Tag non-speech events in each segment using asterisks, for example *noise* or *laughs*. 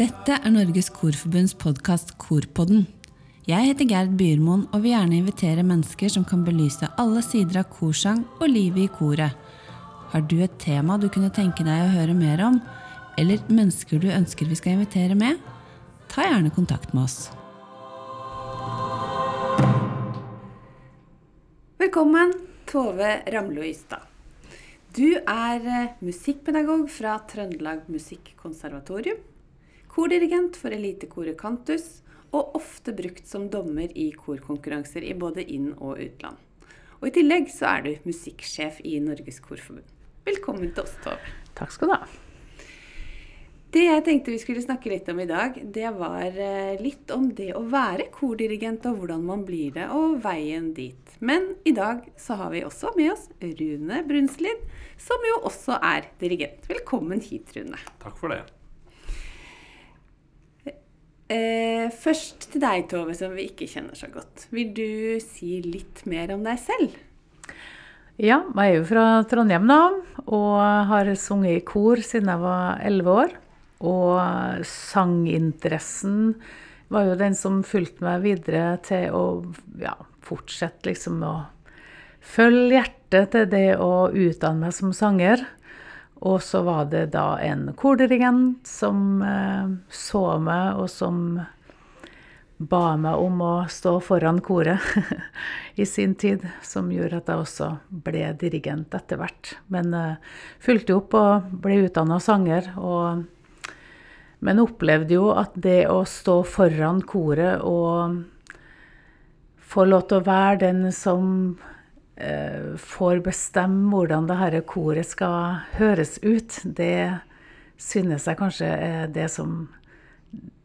Dette er Norges Korforbunds podkast Korpodden. Jeg heter Gerd Byrmoen og vil gjerne invitere mennesker som kan belyse alle sider av korsang og livet i koret. Har du et tema du kunne tenke deg å høre mer om, eller mennesker du ønsker vi skal invitere med? Ta gjerne kontakt med oss. Velkommen, Tove Ramlo Ystad. Du er eh, musikkpedagog fra Trøndelag Musikkonservatorium, kordirigent for elitekoret Cantus, og ofte brukt som dommer i korkonkurranser i både inn- og utland. Og I tillegg så er du musikksjef i Norges Korforbund. Velkommen til oss, Tove. Takk skal du ha. Det jeg tenkte vi skulle snakke litt om i dag, det var eh, litt om det å være kordirigent, og hvordan man blir det, og veien dit. Men i dag så har vi også med oss Rune Brunslid, som jo også er dirigent. Velkommen hit, Rune. Takk for det. Eh, først til deg, Tove, som vi ikke kjenner så godt. Vil du si litt mer om deg selv? Ja, jeg er jo fra Trondheim, da. Og har sunget i kor siden jeg var elleve år. Og sanginteressen var jo den som fulgte meg videre til å ja, fortsette liksom å følge hjertet til det å utdanne meg som sanger. Og så var det da en kordirigent som eh, så meg, og som ba meg om å stå foran koret *laughs* i sin tid, som gjorde at jeg også ble dirigent etter hvert. Men eh, fulgte opp og ble utdanna sanger. Og, men opplevde jo at det å stå foran koret og få lov til å være den som eh, får bestemme hvordan det dette koret skal høres ut, det synes jeg kanskje er det som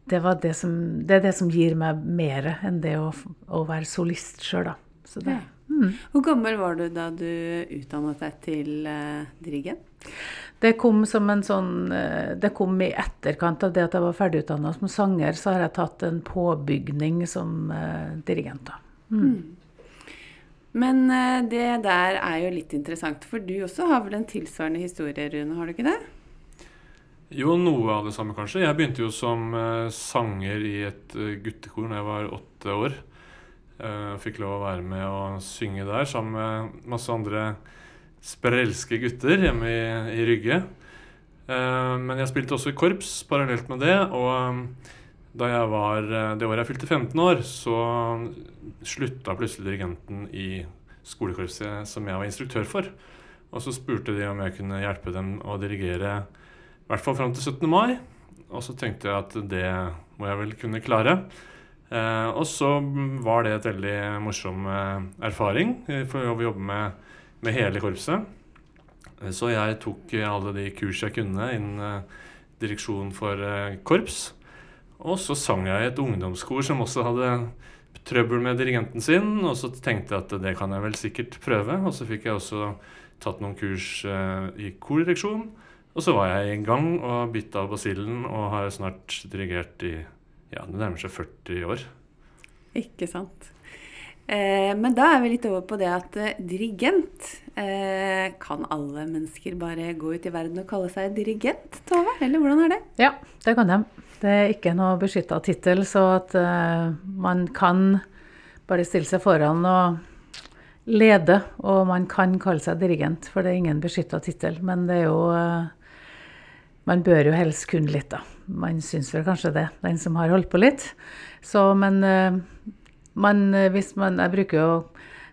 det, det, som, det, er det som gir meg mer enn det å, å være solist sjøl, da. Det, mm. Hvor gammel var du da du utdannet deg til uh, dirigent? Det kom som en sånn uh, Det kom i etterkant av det at jeg var ferdigutdanna som sanger, så har jeg tatt en påbygning som uh, dirigent, da. Mm. mm. Men eh, det der er jo litt interessant, for du også har vel en tilsvarende historie, Rune, har du ikke det? Jo, noe av det samme, kanskje. Jeg begynte jo som uh, sanger i et uh, guttekor da jeg var åtte år. Uh, fikk lov å være med og synge der sammen med masse andre sprelske gutter hjemme i, i Rygge. men jeg spilte også i korps parallelt med det. og da jeg var, eh, Det året jeg fylte 15 år, så slutta plutselig dirigenten i skolekorpset som jeg var instruktør for. Og så spurte de om jeg kunne hjelpe dem å dirigere i hvert fall fram til 17. mai. Og så tenkte jeg at det må jeg vel kunne klare. Eh, og så var det et veldig morsom eh, erfaring for å jobbe med, med hele korpset. Eh, så jeg tok alle de kurs jeg kunne innen eh, direksjon for eh, korps. Og så sang jeg i et ungdomskor som også hadde trøbbel med dirigenten sin. Og så tenkte jeg at det kan jeg vel sikkert prøve. Og så fikk jeg også tatt noen kurs i kordireksjon. Og så var jeg i gang og bitt av basillen og har snart dirigert i ja, det nærmer seg 40 år. Ikke sant. Eh, men da er vi litt over på det at eh, dirigent eh, Kan alle mennesker bare gå ut i verden og kalle seg dirigent, Tove? Eller hvordan er det? Ja, det kan de. Det er ikke noe beskytta tittel, så at uh, man kan bare stille seg foran og lede, og man kan kalle seg dirigent, for det er ingen beskytta tittel. Men det er jo uh, Man bør jo helst kunne litt, da. Man syns vel kanskje det, den som har holdt på litt. Så, men uh, man, hvis man Jeg bruker jo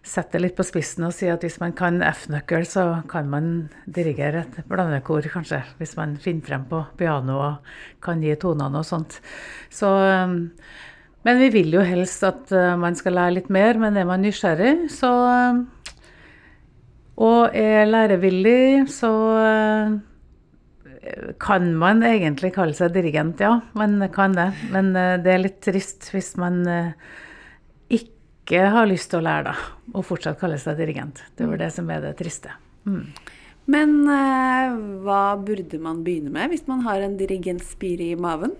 sette det litt på spissen og si at hvis man kan F-nøkkel, så kan man dirigere et blandekor, kanskje. Hvis man finner frem på piano og kan gi tonene og sånt. Så, um, men vi vil jo helst at man skal lære litt mer, men er man nysgjerrig, så Og er lærevillig, så kan man egentlig kalle seg dirigent, ja. Man kan det. Men uh, det er litt trist hvis man ikke har lyst til å lære, da, og fortsatt kalle seg dirigent. Det var det som er det triste. Mm. Men eh, hva burde man begynne med hvis man har en dirigentspire i maven?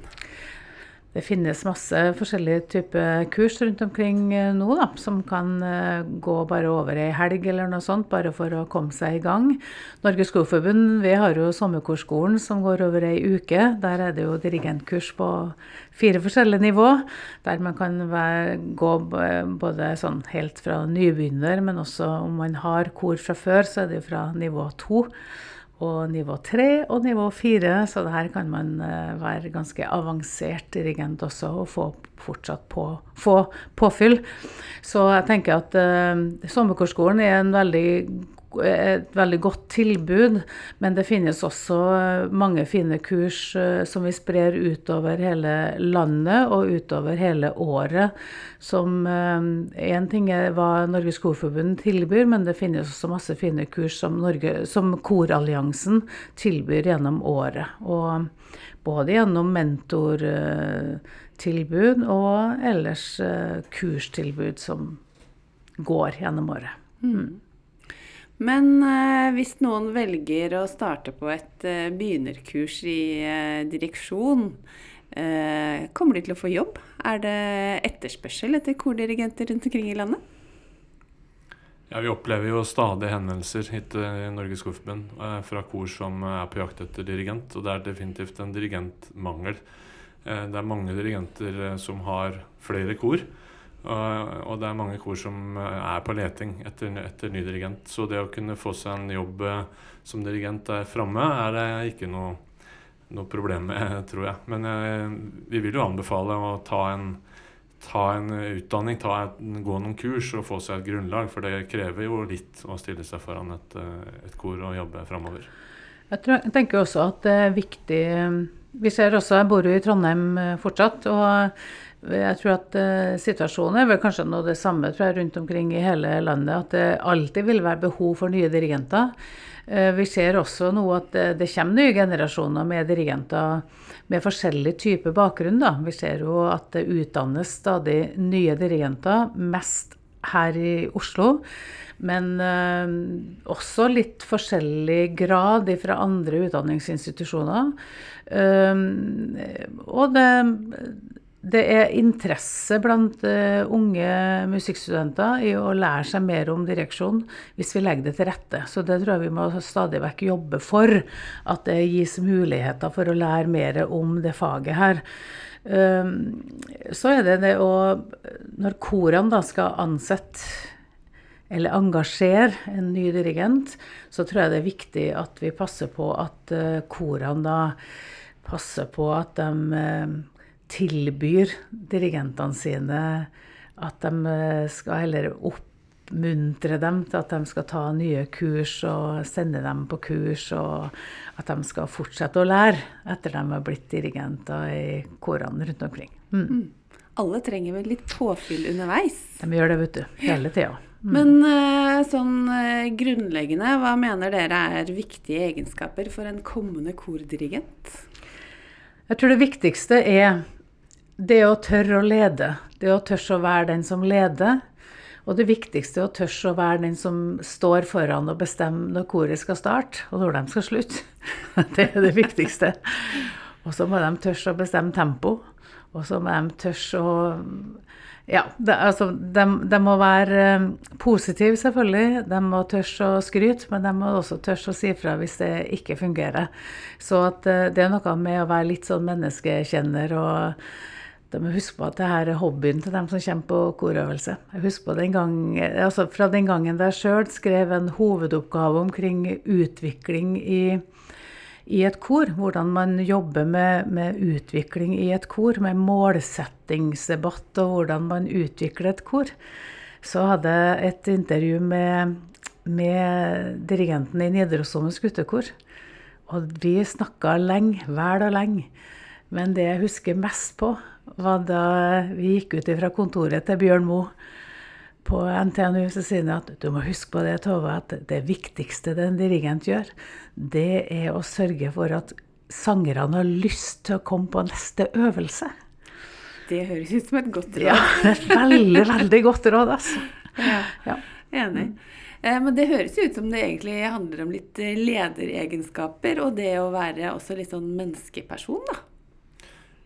Det finnes masse forskjellige typer kurs rundt omkring eh, nå, da, som kan uh, gå bare over ei helg eller noe sånt, bare for å komme seg i gang. Norges Skogforbund vi har jo sommerkorskolen som går over ei uke. Der er det jo dirigentkurs på fire forskjellige nivå, der man kan være, gå både sånn helt fra nybegynner, men også om man har kor fra før, så er det jo fra nivå to og nivå 3 og nivå 4, så det her kan man uh, være ganske avansert dirigent også og få fortsatt på, få påfyll. Så jeg tenker at uh, Sommerkorskolen er en veldig et veldig godt tilbud, men det finnes også eh, mange fine kurs eh, som vi sprer utover hele landet og utover hele året. Som Én eh, ting er hva Norges Korforbund tilbyr, men det finnes også masse fine kurs som, Norge, som Koralliansen tilbyr gjennom året. Og både gjennom mentortilbud og ellers kurstilbud som går gjennom året. Mm. Men eh, hvis noen velger å starte på et eh, begynnerkurs i eh, direksjon, kommer de til å få jobb? Er det etterspørsel etter kordirigenter rundt omkring i landet? Ja, Vi opplever jo stadig henvendelser hit i Norges Korforbund fra kor som er på jakt etter dirigent, og det er definitivt en dirigentmangel. Det er mange dirigenter som har flere kor. Og, det er mange kor som eh, er på leting etter, etter ny dirigent. Så det å kunne få seg en jobb eh, som dirigent der framme, er det ikke noe, noe, problem med, *laughs* tror jeg. Men jeg, eh, vi vil jo anbefale å ta en, ta en utdanning, ta et, gå noen kurs og få seg et grunnlag. For det krever jo litt å stille seg foran et, et kor og jobbe framover. Jeg, jeg tenker også at det er viktig Vi ser også, jeg bor jo i Trondheim fortsatt. og jeg tror at uh, situasjonen er vel kanskje noe det samme jeg, rundt omkring i hele landet. At det alltid vil være behov for nye dirigenter. Uh, vi ser også nå at det, det, kommer nye generasjoner med dirigenter med forskjellig type bakgrunn. Da. Vi ser jo at det utdannes stadig nye dirigenter, mest her i Oslo. Men uh, også litt forskjellig grad fra andre utdanningsinstitusjoner. og det det er interesse blant uh, unge musikkstudenter i å lære seg mer om direksjon hvis vi legger det til rette. Så det tror jeg vi må stadig vekk jobbe for. At det gis muligheter for å lære mer om det faget her. Um, så er det det å Når korene da skal ansette eller engasjere en ny dirigent, så tror jeg det er viktig at vi passer på at uh, korene da passer på at de uh, tilbyr dirigentene sine at de eh, skal heller oppmuntre dem til at de skal ta nye kurs og sende dem på kurs, og at de skal fortsette å lære etter de har blitt dirigenter i korene rundt omkring. Mm. Mm. Alle trenger vel litt påfyll underveis? De gjør det, vet du. Hele tida. Mm. Men eh, sånn eh, grunnleggende, hva mener dere er viktige egenskaper for en kommende kordirigent? Jeg tror det viktigste er det å tørre å lede. Det å tørre å være den som leder. Og det viktigste er å tørre å være den som står foran og bestemmer når koret skal starte, og når de skal slutte. *laughs* Det er det viktigste. Og så må de tørre å bestemme tempo. Og så må de tørre å Ja, det, altså, de, de, må være eh, positive, selvfølgelig. De må tørre å skryte, men de må også tørre å si fra hvis det ikke fungerer. Så at, eh, det er noe med å være litt sånn menneskekjenner og de må på at det her er hobbyen til dem som kommer på korøvelse. Jeg husker på den gang, altså Fra den gangen jeg sjøl skrev en hovedoppgave omkring utvikling i, i et kor. Hvordan man jobber med, med, utvikling i et kor, med målsettingsdebatt og hvordan man utvikler et kor. Så hadde jeg et intervju med, med dirigenten i Nidarosdomens guttekor. Og vi snakka lenge, vel og lenge. Men det jeg husker mest på, var da vi gikk ut fra kontoret til Bjørn Moe på NTNU, så sier han at du må huske på det, Tove, at det viktigste den dirigent gjør, det er å sørge for at sangerne har lyst til å komme på neste øvelse. Det høres ut som et godt råd. Ja, et veldig, veldig godt råd, altså. Ja, ja. Enig. Eh, men det høres ut som det egentlig handler om litt lederegenskaper, og det å være også litt sånn menneskeperson, da.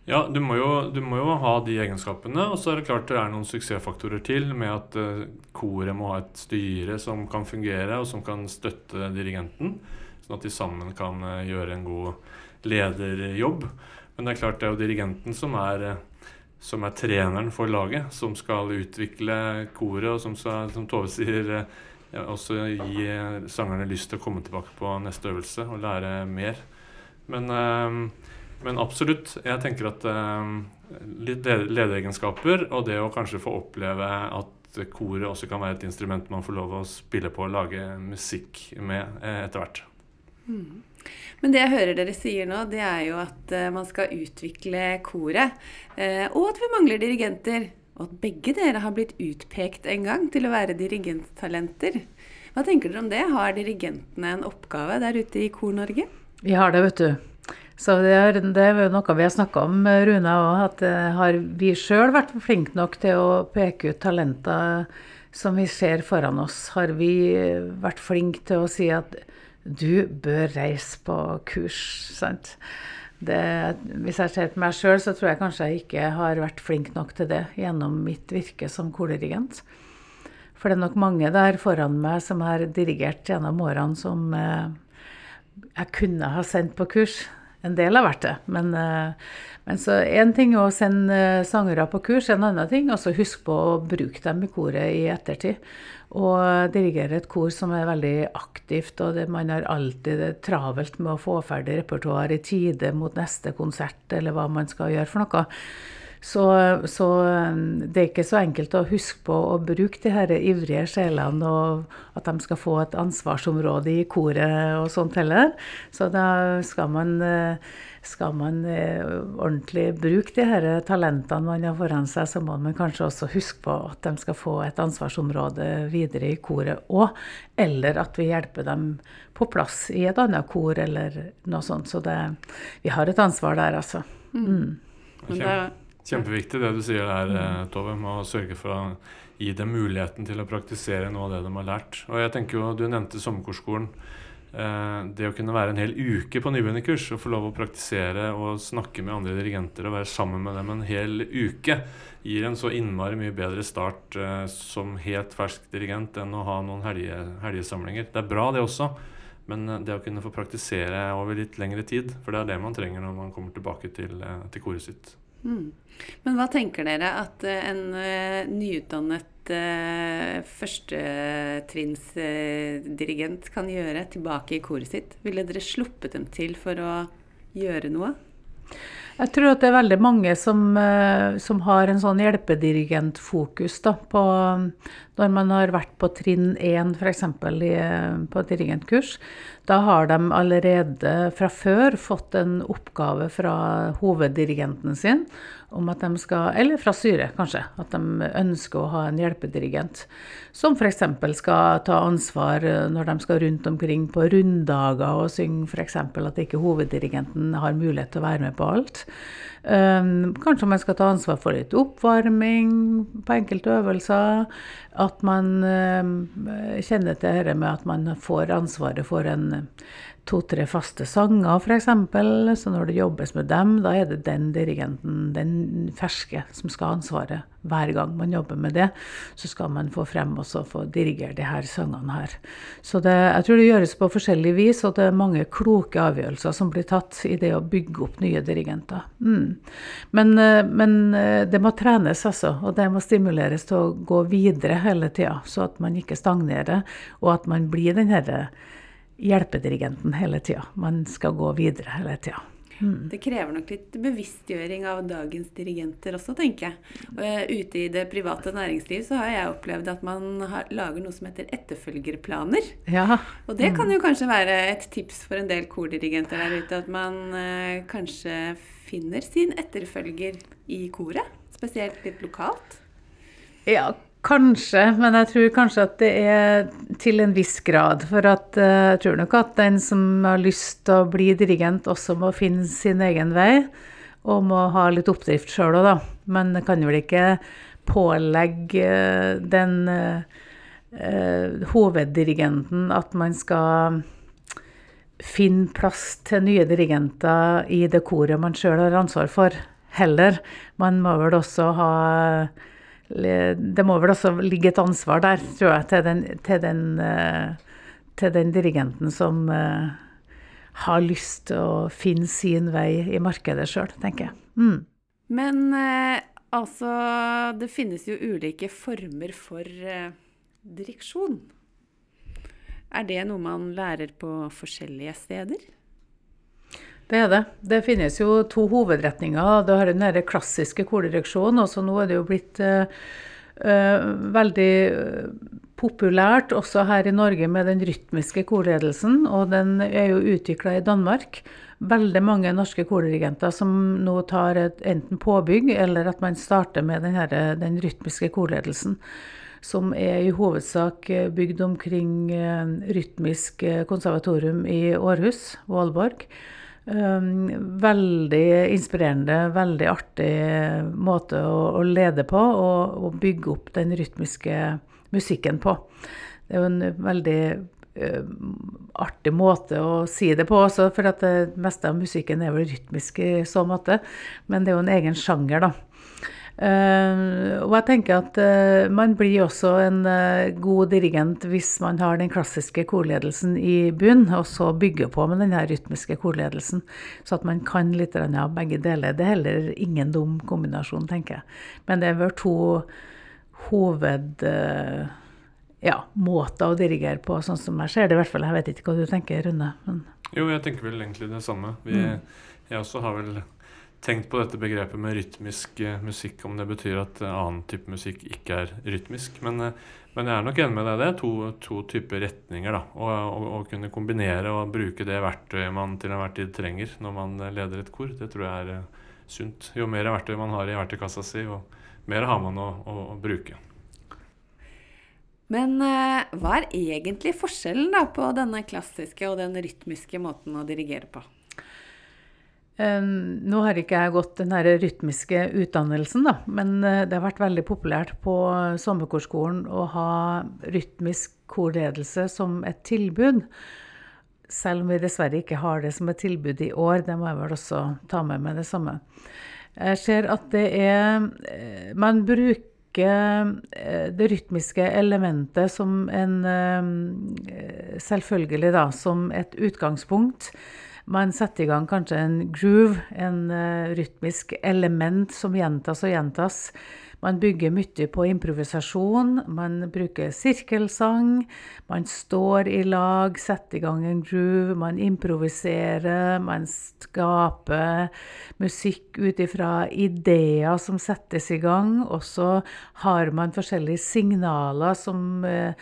Ja, du må, jo, du må, jo, ha de egenskapene. Og så er det klart det er noen suksessfaktorer til med at uh, koret må ha et styre som kan fungere, og som kan støtte dirigenten. Sånn at de sammen kan uh, gjøre en god lederjobb. Men det er klart det er jo dirigenten som er, uh, som er treneren for laget, som skal utvikle koret, og som, som Tove sier, ja, også gi sangerne lyst til å komme tilbake på neste øvelse og lære mer. Men men absolutt. Jeg tenker at uh, litt lederegenskaper og det å kanskje få oppleve at koret også kan være et instrument man får lov å spille på og lage musikk med uh, etter hvert. Mm. Men det jeg hører dere sier nå, det er jo at uh, man skal utvikle koret. og at vi mangler dirigenter. Og at begge dere har blitt utpekt en gang til å være dirigenttalenter. Hva tenker dere om det? Har dirigentene en oppgave der ute i Kor-Norge? Vi har det, vet du. Så det er, det er noe vi har snakka om, Rune, òg, at eh, har vi sjøl vært flinke nok til å peke ut talenter som vi ser foran oss? Har vi vært flinke til å si at du bør reise på kurs, sant? Det, hvis jeg ser på meg sjøl, så tror jeg kanskje jeg ikke har vært flink nok til det gjennom mitt virke som kordirigent. For det er nok mange der foran meg som har dirigert gjennom årene som eh, jeg kunne ha sendt på kurs. En del har vært det. Men, eh, men så én ting er å sende eh, sangere på kurs, en annen ting er å huske på å bruke dem i koret i ettertid. Og dirigere et kor som er veldig aktivt, og det, man har alltid det travelt med å få ferdig repertoar i tide mot neste konsert, eller hva man skal gjøre for noe. Så, så, um, det er ikke så enkelt å huske på å bruke de her ivrige sjelene, og at de skal få et ansvarsområde i koret og sånt heller. Så da skal man, uh, skal man uh, ordentlig bruke de her talentene man har foran seg, så må man kanskje også huske på at de skal få et ansvarsområde videre i koret òg. Eller at vi hjelper dem på plass i et annet kor eller noe sånt. Så det, vi har et ansvar der, altså. Mm. mm. Okay. Kjempeviktig det du sier der, eh, Tove, med å sørge for å gi dem muligheten til å praktisere noe av det de har lært. Og jeg tenker jo, Du nevnte sommerkorskolen. Eh, det å kunne være en hel uke på nybegynnerkurs og få lov å praktisere og snakke med andre dirigenter og være sammen med dem en hel uke, gir en så innmari mye bedre start eh, som helt fersk dirigent enn å ha noen helge, helgesamlinger. Det er bra, det også. Men det å kunne få praktisere over litt lengre tid, for det er det man trenger når man kommer tilbake til, til koret sitt. Mm. Men hva tenker dere at eh, en uh, nyutdannet uh, førstetrinnsdirigent kan gjøre tilbake i koret sitt? Ville dere sluppet dem til for å gjøre noe? Jeg tror at det er veldig mange som, som har en sånn hjelpedirigentfokus da, på når man har vært på trinn 1 f.eks. på et dirigentkurs. Da har de allerede fra før fått en oppgave fra hoveddirigenten sin om at de skal, eller fra styret kanskje, at de ønsker å ha en hjelpedirigent. Som f.eks. skal ta ansvar når de skal rundt omkring på runddager og synge f.eks. at ikke hoveddirigenten har mulighet til å være med på alt. Um, kanskje man skal ta ansvar for litt oppvarming på enkelte øvelser. At man um, kjenner til dette med at man får ansvaret for en to-tre faste sanger, f.eks. Så når det jobbes med dem, da er det den dirigenten, den ferske, som skal ha ansvaret. Hver gang man jobber med det, så skal man få frem og få dirigere de her sangene her. Så det, jeg tror det gjøres på forskjellig vis, og det er mange kloke avgjørelser som blir tatt i det å bygge opp nye dirigenter. Mm. Men, eh, men, eh, det må trenes, altså. Og det må stimuleres til å gå videre hele tida, så at man ikke stagnerer, og at man blir den herre hjelpedirigenten hele tida. Man skal gå videre hele tida. Mm. Det krever nok litt bevisstgjøring av dagens dirigenter også, tenker jeg. Uh, ute i det private næringsliv så har jeg opplevd at man har, lager noe som heter etterfølgerplaner. Ja. Og det kan jo kanskje være et tips for en del kordirigenter der ute, at man eh, kanskje finner sin etterfølger i koret. Spesielt litt lokalt. Ja, Kanskje, men jeg tror kanskje at det er til en viss grad. For at, uh, jeg tror nok at den som har lyst til å bli dirigent, også må finne sin egen vei. Og må ha litt oppdrift sjøl òg, da. Men kan vel ikke pålegge den eh, hoveddirigenten at man skal finne plass til nye dirigenter i det koret man sjøl har ansvar for. heller. Man må vel også ha Det må vel også ligge et ansvar der, tror jeg, til den, til den, til den dirigenten som har lyst til å finne sin vei i markedet sjøl, tenker jeg. Mm. Men altså Det finnes jo ulike former for direksjon. Er det noe man lærer på forskjellige steder? Det er det. Det finnes jo to hovedretninger. Du har den klassiske kolereksjonen. og så nå er det jo blitt uh, uh, veldig populært også her i Norge med den rytmiske korledelsen, og den er jo utvikla i Danmark. Veldig mange norske kordirigenter som nå tar et, enten påbygg, eller at man starter med den, her, den rytmiske korledelsen som er i hovedsak eh, bygd omkring eh, Rytmisk eh, konservatorium i Århus, Vålborg. Veldig inspirerende, veldig artig måte å, lede på og, og bygge opp den rytmiske musikken på. Det er jo en veldig artig måte å si det på også, for det meste av musikken er vel rytmisk i så måte. Men det er jo en egen sjanger, da. Uh, og jeg tenker at uh, man blir også en uh, god dirigent hvis man har den klassiske korledelsen i bunn, og så bygger på med den rytmiske korledelsen. Så at man kan litt av begge deler. Det er heller ingen dum kombinasjon, tenker jeg. Men det er vel to hoved... ja, måter å dirigere på, sånn som jeg ser det i hvert fall. Jeg vet ikke hva du tenker, Rune? Men... Jo, jeg tenker vel egentlig det samme. Vi, mm. Jeg også har vel tenkt på dette begrepet med rytmisk eh, musikk, om det betyr at eh, annen type musikk ikke er rytmisk. Men, eh, men jeg er nok enig med deg. Det er to, to typer retninger. da, Å kunne kombinere og bruke det verktøyet man til enhver tid trenger når man leder et kor, det tror jeg er sunt. Jo mer verktøy man har i verktøykassa si, jo mer har man å, å, å bruke. Men hva er egentlig forskjellen da på denne klassiske og den rytmiske måten å dirigere på? Nå har ikke jeg gått den rytmiske utdannelsen, da, men eh, det har vært veldig populært på sommerkorskolen å ha rytmisk korledelse som et tilbud. Selv om vi dessverre ikke har det som et tilbud i år. Det må jeg vel også ta med meg det samme. Jeg ser at det er eh, Man bruker eh, det rytmiske elementet som en Selvfølgelig, da, som et utgangspunkt man setter i gang kanskje en groove, en uh, rytmisk element som gjentas og gjentas. Man bygger mye på improvisasjon, man bruker sirkelsang, man står i lag, setter i gang en groove, man improviserer, man skaper musikk ut ifra ideer som settes i gang, og så har man forskjellige signaler som uh,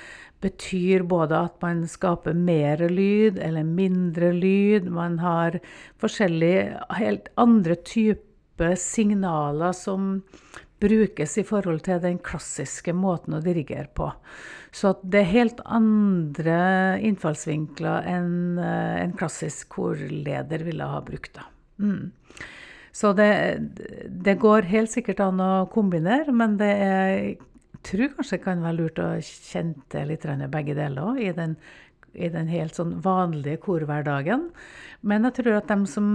betyr både at man skaper mer lyd eller mindre lyd. Man har forskjellige helt andre typer signaler som brukes i forhold til den klassiske måten å dirigere på. Så det er helt andre innfallsvinkler enn eh, en klassisk korleder ville ha brukt. da. Mm. Så det, det, går helt sikkert an å kombinere, men det er tror kanskje det kan være lurt å kjenne til litt begge deler òg, i, i, den helt sånn vanlige korhverdagen. Men jeg tror at de som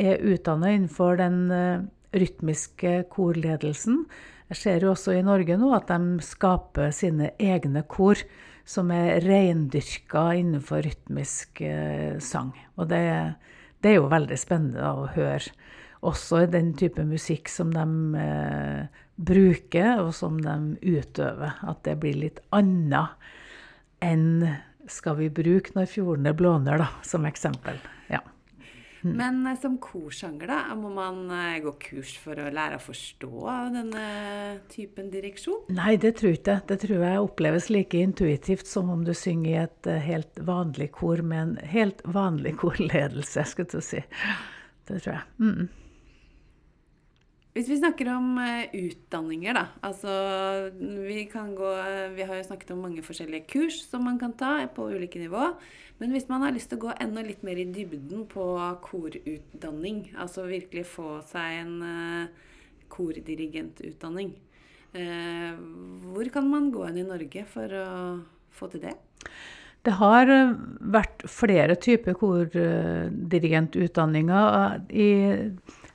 er utdanna innenfor den uh, rytmiske korledelsen, jeg ser jo også i Norge nå at de skaper sine egne kor som er reindyrka innenfor rytmisk uh, sang. Og det, det, er jo veldig spennende å høre. Også i den type musikk som de eh, bruker, og som de utøver. At det blir litt annet enn skal vi bruke når fjordene blåner, da, som eksempel. Ja. Mm. Men eh, som korsanger, da, må man eh, gå kurs for å lære å forstå denne typen direksjon? Nei, det tror jeg ikke. Det tror jeg oppleves like intuitivt som om du synger i et eh, helt vanlig kor med en helt vanlig korledelse, skulle jeg si. Det tror jeg. Mm. Hvis vi snakker om uh, utdanninger, da. Altså vi gå Vi har jo snakket om mange forskjellige kurs som man kan ta på ulike nivå. Men hvis man har lyst til å gå enda litt mer i dybden på korutdanning, altså virkelig få seg en uh, kordirigentutdanning, uh, hvor kan man gå inn i Norge for å få til det? Det har vært flere typer kordirigentutdanninger.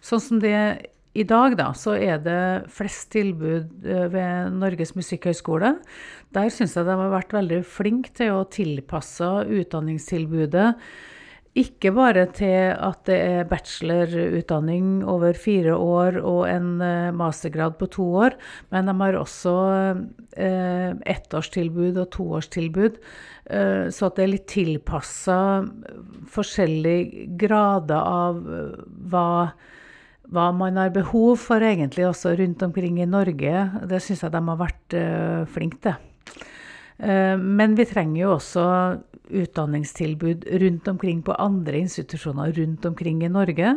Sånn som det i dag da, så er det flest tilbud eh, ved Norges musikkhøgskole. Der syns jeg de har vært veldig flinke til å tilpasse utdanningstilbudet. Ikke bare til at det er bachelorutdanning over fire år og en eh, mastergrad på to år, men de har også eh, ettårstilbud og toårstilbud. Eh, så at det er litt tilpassa forskjellige grader av eh, hva hva man har behov for egentlig også rundt omkring i Norge. Det syns jeg de har vært uh, flinke til. Uh, men vi trenger jo også utdanningstilbud rundt omkring på andre institusjoner rundt omkring i Norge.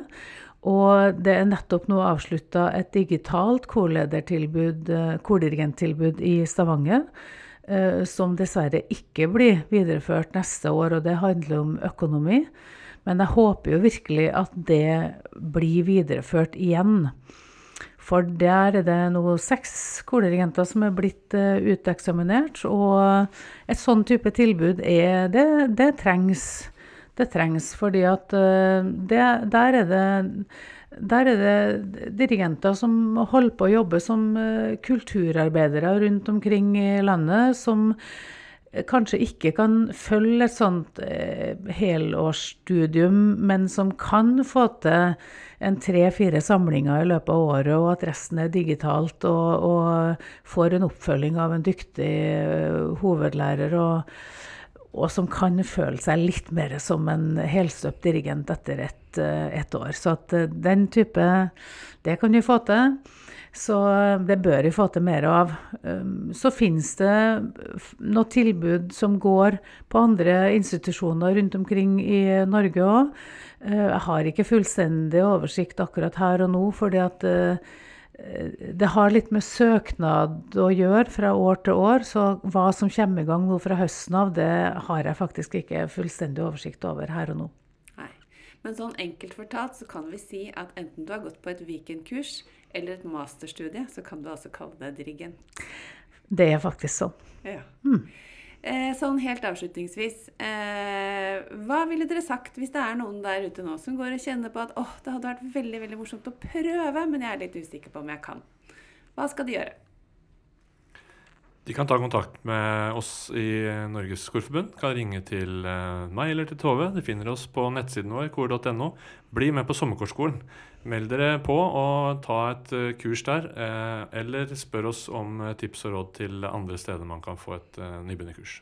Og det er nettopp nå avslutta et digitalt korledertilbud, uh, kordirigenttilbud i Stavanger. Som dessverre ikke blir videreført neste år, og det handler om økonomi. Men jeg håper jo virkelig at det blir videreført igjen. For der er det nå seks skoleregenter som er blitt uh, uteksaminert. Og et sånn type tilbud er det, det trengs. Det trengs fordi at uh, det, der er det der er det dirigenter som holder på å jobbe som uh, kulturarbeidere rundt omkring i landet, som kanskje ikke kan følge et sånt eh, helårsstudium, men som kan få til en tre-fire samlinger i løpet av året, og at resten er digitalt, og, og får en oppfølging av en dyktig uh, hovedlærer, og, og, som kan føle seg litt mer som en helstøpt dirigent etter et, uh, et år. Så at uh, den type Det kan vi få til. Så eh, det bør vi få til mer av. Um, så finnes det noe tilbud som går på andre institusjoner rundt omkring i Norge òg. Eh, jeg har ikke fullstendig oversikt akkurat her og nå, fordi at eh, det har litt med søknad å gjøre fra år til år. Så hva som kommer i gang nå fra høsten av, det har jeg faktisk ikke fullstendig oversikt over her og nå. Nei. Men sånn enkelt fortalt så kan vi si at enten du har gått på et weekendkurs eller et masterstudie, så kan du altså kalle deg dirigent. Det er faktisk sånn. Ja. Mm. Eh, sånn helt avslutningsvis, eh, hva ville dere sagt hvis det er noen der ute nå som går og kjenner på at åh, det hadde vært veldig veldig morsomt å prøve, men jeg er litt usikker på om jeg kan. Hva skal de gjøre? De kan ta kontakt med oss i Norges Korforbund. Kan ringe til eh, meg eller til Tove. De finner oss på nettsiden vår, kor.no. Bli med på sommerkorskolen. Meld dere på og ta et eh, kurs der. Eh, eller spør oss om tips og råd til andre steder man kan få et nybegynnerkurs.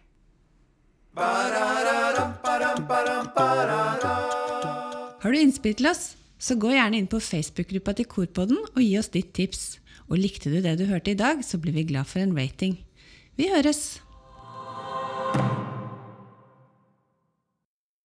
Har du innspill til oss, så gå gjerne inn på Facebook-gruppa til Korpodden og gi oss ditt tips. Og likte du det du hørte i dag, så blir vi glad for en rating. Vi høres!